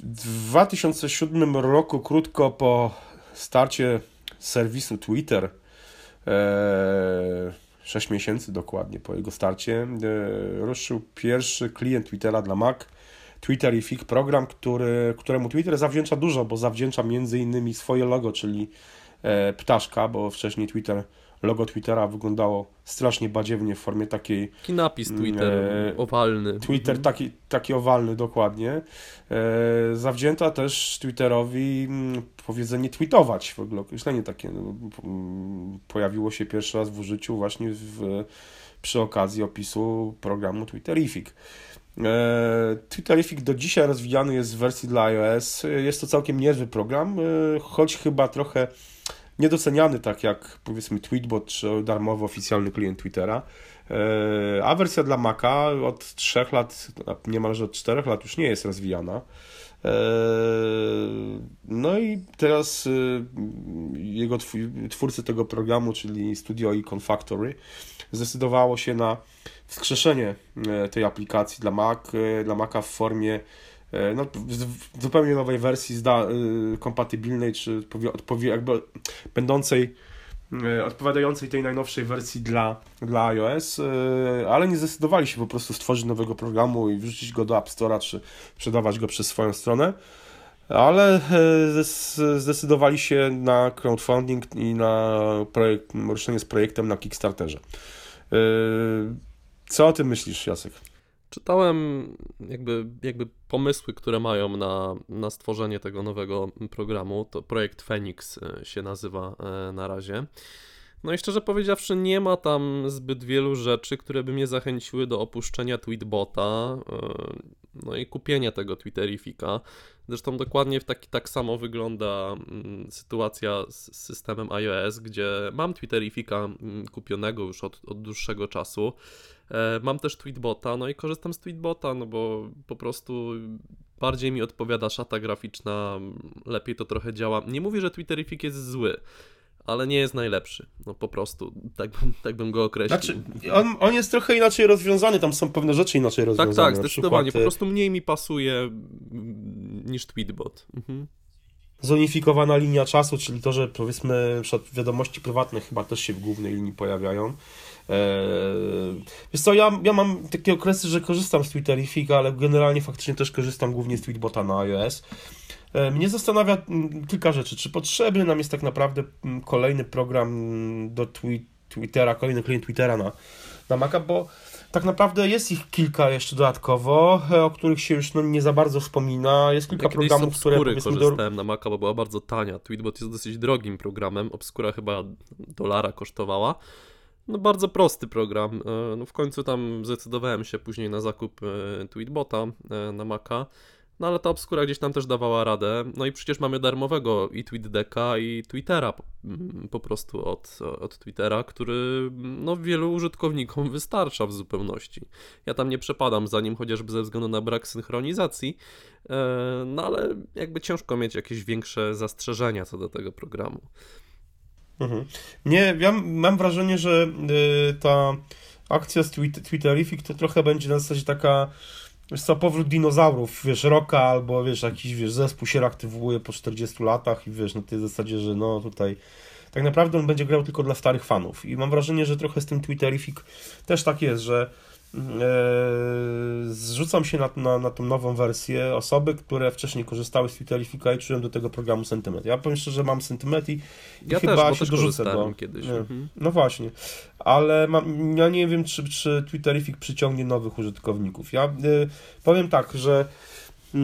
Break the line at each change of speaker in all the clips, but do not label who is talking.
W 2007 roku, krótko po starcie serwisu Twitter, 6 miesięcy dokładnie po jego starcie, ruszył pierwszy klient Twittera dla Mac, Twitterific, program, który, któremu Twitter zawdzięcza dużo, bo zawdzięcza między innymi swoje logo, czyli ptaszka, bo wcześniej Twitter logo Twittera wyglądało strasznie badziewnie w formie takiej...
Taki napis mm, Twitter, e, owalny.
Twitter mhm. taki, taki owalny, dokładnie. E, zawdzięta też Twitterowi mm, powiedzenie tweetować, w ogóle określenie takie no, mm, pojawiło się pierwszy raz w użyciu właśnie w, przy okazji opisu programu Twitterific. E, Twitterific do dzisiaj rozwijany jest w wersji dla iOS. Jest to całkiem niezły program, e, choć chyba trochę niedoceniany tak jak powiedzmy Tweetbot czy darmowy oficjalny klient Twittera. E, a wersja dla Maca od 3 lat, niemalże od 4 lat już nie jest rozwijana. E, no i teraz e, jego twórcy tego programu, czyli Studio Icon Factory, zdecydowało się na wskrzeszenie tej aplikacji dla Mac, dla Maca w formie no, w zupełnie nowej wersji zda, y, kompatybilnej, czy odpowie, jakby będącej y, odpowiadającej tej najnowszej wersji dla, dla iOS, ale nie zdecydowali się po prostu stworzyć nowego programu i wrzucić go do App Store'a, czy sprzedawać go przez swoją stronę, ale zdecydowali się na crowdfunding i na projekt, ruszenie z projektem na Kickstarterze. Co o tym myślisz, Jacek?
Czytałem jakby, jakby pomysły, które mają na, na stworzenie tego nowego programu. To projekt Phoenix e, się nazywa e, na razie. No i szczerze powiedziawszy, nie ma tam zbyt wielu rzeczy, które by mnie zachęciły do opuszczenia Tweetbota, e, no i kupienia tego Twitterifika. Zresztą dokładnie w taki, tak samo wygląda mm, sytuacja z systemem iOS, gdzie mam Twitterifika mm, kupionego już od, od dłuższego czasu. E, mam też Tweetbota, no i korzystam z Tweetbota, no bo po prostu bardziej mi odpowiada szata graficzna, lepiej to trochę działa. Nie mówię, że Twitterifik jest zły, ale nie jest najlepszy. No po prostu, tak, tak bym go określił.
Znaczy, on, on jest trochę inaczej rozwiązany, tam są pewne rzeczy inaczej rozwiązane.
Tak, tak, zdecydowanie. Przykład... Po prostu mniej mi pasuje niż Tweetbot. Mhm.
Zonifikowana linia czasu, czyli to, że powiedzmy wiadomości prywatne chyba też się w głównej linii pojawiają. Eee, wiesz co, ja, ja mam takie okresy, że korzystam z Twitterifica, ale generalnie faktycznie też korzystam głównie z Tweetbota na iOS. Eee, mnie zastanawia mm, kilka rzeczy. Czy potrzebny nam jest tak naprawdę mm, kolejny program do Twittera, kolejny klient Twittera na, na Maca, bo tak naprawdę jest ich kilka jeszcze dodatkowo, e, o których się już no, nie za bardzo wspomina. Jest kilka ja programów, które
korzystałem do... na Maca, bo była bardzo tania. Tweetbot jest dosyć drogim programem. Obskura chyba dolara kosztowała. No bardzo prosty program. E, no w końcu tam zdecydowałem się później na zakup e, Tweetbota e, na Maca. No ale ta obskura gdzieś tam też dawała radę. No i przecież mamy darmowego i TweetDecka i Twittera mm, po prostu od, od Twittera, który no wielu użytkownikom wystarcza w zupełności. Ja tam nie przepadam za nim chociażby ze względu na brak synchronizacji, no ale jakby ciężko mieć jakieś większe zastrzeżenia co do tego programu.
Mhm. Nie, ja mam wrażenie, że y, ta akcja z Twitterific to trochę będzie na zasadzie taka wiesz co, powrót dinozaurów, wiesz, roka albo wiesz, jakiś wiesz, zespół się reaktywuje po 40 latach i wiesz, na tej zasadzie, że no tutaj tak naprawdę on będzie grał tylko dla starych fanów i mam wrażenie, że trochę z tym Twitterific też tak jest, że zrzucam się na, na, na tą nową wersję osoby, które wcześniej korzystały z Twitterifika i czułem do tego programu sentyment. Ja powiem szczerze, że mam sentyment i,
ja
chyba
też,
się dorzucę do...
kiedyś. Mhm.
No właśnie, ale mam, ja nie wiem, czy, czy Twitterific przyciągnie nowych użytkowników. Ja y, powiem tak, że y,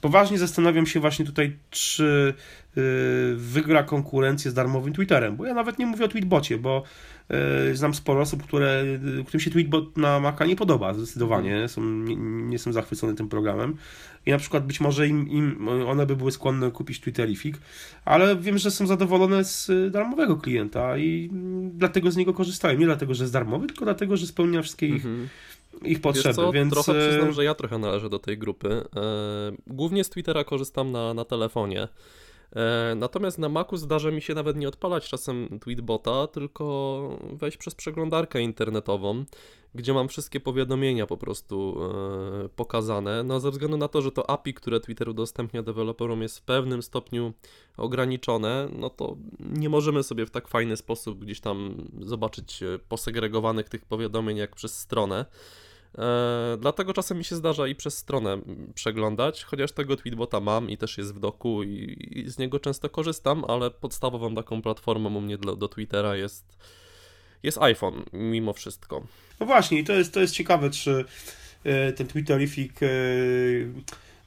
poważnie zastanawiam się właśnie tutaj, czy y, wygra konkurencję z darmowym Twitterem, bo ja nawet nie mówię o Tweetbocie, bo y, znam sporo osób, które, którym się Tweetbot na Maca nie podoba, zdecydowanie, są, nie, nie są zachwycone tym programem. I na przykład być może im, im one by były skłonne kupić Twitterific, ale wiem, że są zadowolone z darmowego klienta i dlatego z niego korzystają, nie dlatego, że jest darmowy, tylko dlatego, że spełnia wszystkie ich mhm ich potrzeby, co, więc...
Trochę przyznam, e, że ja trochę należę do tej grupy. E, głównie z Twittera korzystam na, na telefonie. E, natomiast na Macu zdarza mi się nawet nie odpalać czasem Tweetbota, tylko wejść przez przeglądarkę internetową, gdzie mam wszystkie powiadomienia po prostu e, pokazane. No ze względu na to, że to API, które Twitter udostępnia deweloperom jest w pewnym stopniu ograniczone, no to nie możemy sobie w tak fajny sposób gdzieś tam zobaczyć e, posegregowanych tych powiadomień jak przez stronę. E, dlatego czasem mi się zdarza i przez stronę przeglądać, chociaż tego Tweetbota mam i też jest w doku i, i z niego często korzystam, ale podstawową taką platformą u mnie do, do Twittera jest, jest iPhone mimo wszystko.
No właśnie, to jest, to jest ciekawe, czy y, ten Twitterific.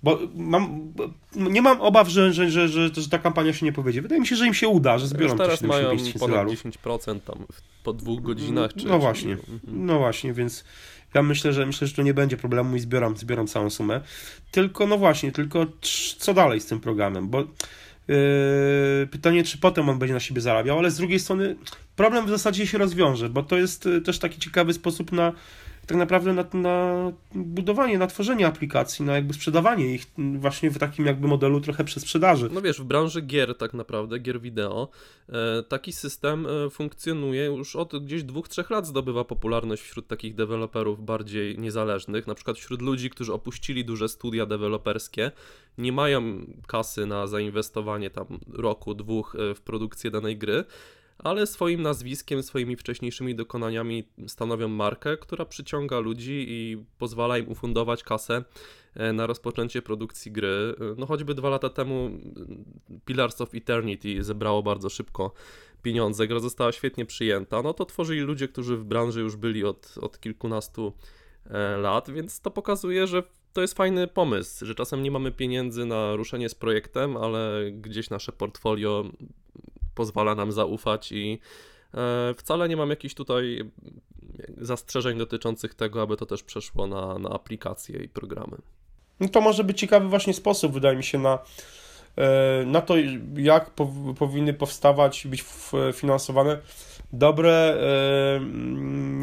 Y, bo mam, nie mam obaw, że, że, że, że, że ta kampania się nie powiedzie. Wydaje mi się, że im się uda, że zbiorą
Już teraz mają ponad 10% tam po dwóch godzinach. Czy,
no właśnie, czy... no właśnie, więc ja myślę, że myślę, że to nie będzie problemu i zbieram, zbieram całą sumę. Tylko, no właśnie, tylko co dalej z tym programem, bo yy, pytanie, czy potem on będzie na siebie zarabiał, ale z drugiej strony problem w zasadzie się rozwiąże, bo to jest yy, też taki ciekawy sposób na tak naprawdę na, na budowanie, na tworzenie aplikacji, na jakby sprzedawanie ich właśnie w takim jakby modelu trochę przez sprzedaży.
No wiesz, w branży gier tak naprawdę, gier wideo, e, taki system e, funkcjonuje już od gdzieś dwóch, trzech lat zdobywa popularność wśród takich deweloperów bardziej niezależnych, na przykład wśród ludzi, którzy opuścili duże studia deweloperskie, nie mają kasy na zainwestowanie tam roku, dwóch e, w produkcję danej gry, ale swoim nazwiskiem, swoimi wcześniejszymi dokonaniami stanowią markę, która przyciąga ludzi i pozwala im ufundować kasę e, na rozpoczęcie produkcji gry. E, no choćby dwa lata temu Pillars of Eternity zebrało bardzo szybko pieniądze, gra została świetnie przyjęta, no to tworzyli ludzie, którzy w branży już byli od, od kilkunastu e, lat, więc to pokazuje, że to jest fajny pomysł, że czasem nie mamy pieniędzy na ruszenie z projektem, ale gdzieś nasze portfolio pozwala nam zaufać i e, wcale nie mam jakichś tutaj zastrzeżeń dotyczących tego, aby to też przeszło na, na aplikacje i programy.
No to może być ciekawy właśnie sposób, wydaje mi się, na, e, na to, jak powinny powstawać być finansowane dobre, e,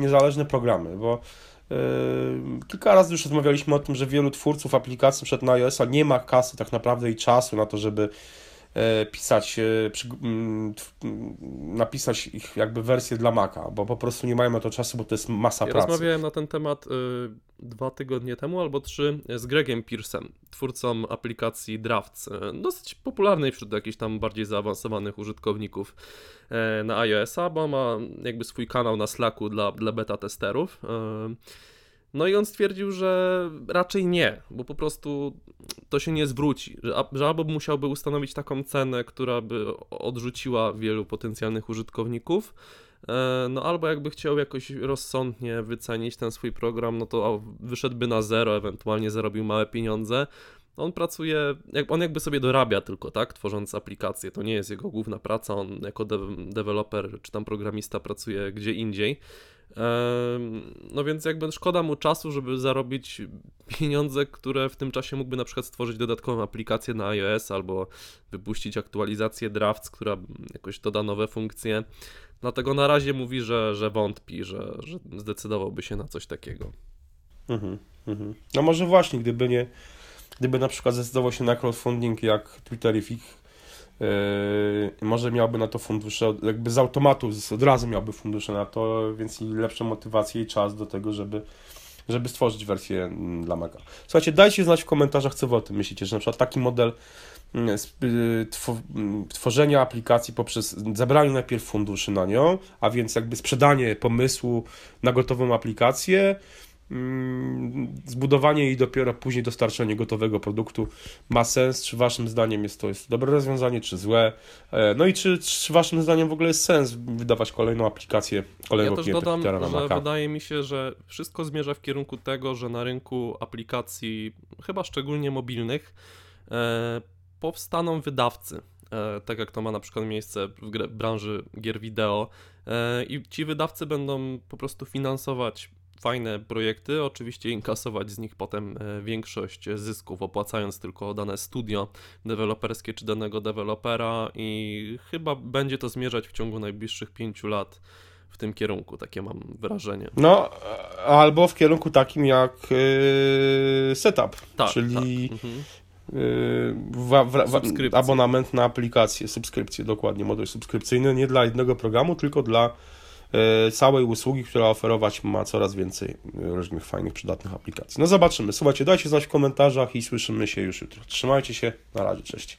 niezależne programy, bo kilka razy już rozmawialiśmy o tym, że wielu twórców aplikacji przed na iOS-a nie ma kasy tak naprawdę i czasu na to, żeby pisać, e, napisać ich jakby wersję dla Maca, bo po prostu nie mają na to czasu, bo to jest masa
ja
pracy.
Rozmawiałem na ten temat y, dwa tygodnie temu albo trzy z Gregiem Pearsem, twórcą aplikacji Drafts, dosyć popularnej wśród jakichś tam bardziej zaawansowanych użytkowników na iOS-a, bo ma jakby swój kanał na Slacku dla, dla beta testerów. No i on stwierdził, że raczej nie, bo po prostu to się nie zwróci, że, albo musiałby ustanowić taką cenę, która by odrzuciła wielu potencjalnych użytkowników, e, no albo jakby chciał jakoś rozsądnie wycenić ten swój program, no to wyszedłby na zero, ewentualnie zarobił małe pieniądze. On pracuje, on jakby sobie dorabia tylko, tak, tworząc aplikacje. To nie jest jego główna praca, on jako de deweloper czy tam programista pracuje gdzie indziej. No więc jakby szkoda mu czasu, żeby zarobić pieniądze, które w tym czasie mógłby na przykład stworzyć dodatkową aplikację na iOS albo wypuścić aktualizację Drafts, która jakoś doda nowe funkcje. Dlatego na razie mówi, że, że wątpi, że, że zdecydowałby się na coś takiego.
Mhm, mhm. No może właśnie, gdyby nie, gdyby na przykład zdecydował się na crowdfunding jak Twitterific, Yy, może miałby na to fundusze, jakby z automatu od razu miałby fundusze na to, więc i lepszą motywację i czas do tego, żeby, żeby stworzyć wersję mm, dla Maca. Słuchajcie, dajcie znać w komentarzach, co wy o tym myślicie, że na przykład taki model mm, y, mm, tworzenia aplikacji poprzez zabranie najpierw funduszy na nią, a więc jakby sprzedanie pomysłu na gotową aplikację, zbudowanie i dopiero później dostarczenie gotowego produktu ma sens? Czy waszym zdaniem jest to jest dobre rozwiązanie, czy złe? E, no i czy, czy waszym zdaniem w ogóle jest sens wydawać kolejną aplikację, kolejnego
ja też dodam, na że Maca? wydaje mi się, że wszystko zmierza w kierunku tego, że na rynku aplikacji, chyba szczególnie mobilnych, e, powstaną wydawcy. E, tak jak to ma na przykład miejsce w, w branży gier wideo. I ci wydawcy będą po prostu finansować fajne projekty, oczywiście inkasować z nich potem e, większość zysków, opłacając tylko dane studio deweloperskie czy danego dewelopera i chyba będzie to zmierzać w ciągu najbliższych pięciu lat w tym kierunku, takie mam wrażenie.
No, albo w kierunku takim jak yy, setup, tak, czyli tak. Mhm. abonament na aplikację, subskrypcję, dokładnie, model subskrypcyjny, nie dla jednego programu, tylko dla e, całej usługi, która oferować ma coraz więcej różnych fajnych, przydatnych aplikacji. No zobaczymy. Słuchajcie, dajcie znać w komentarzach i słyszymy się już jutro. Trzymajcie się, na razie, cześć.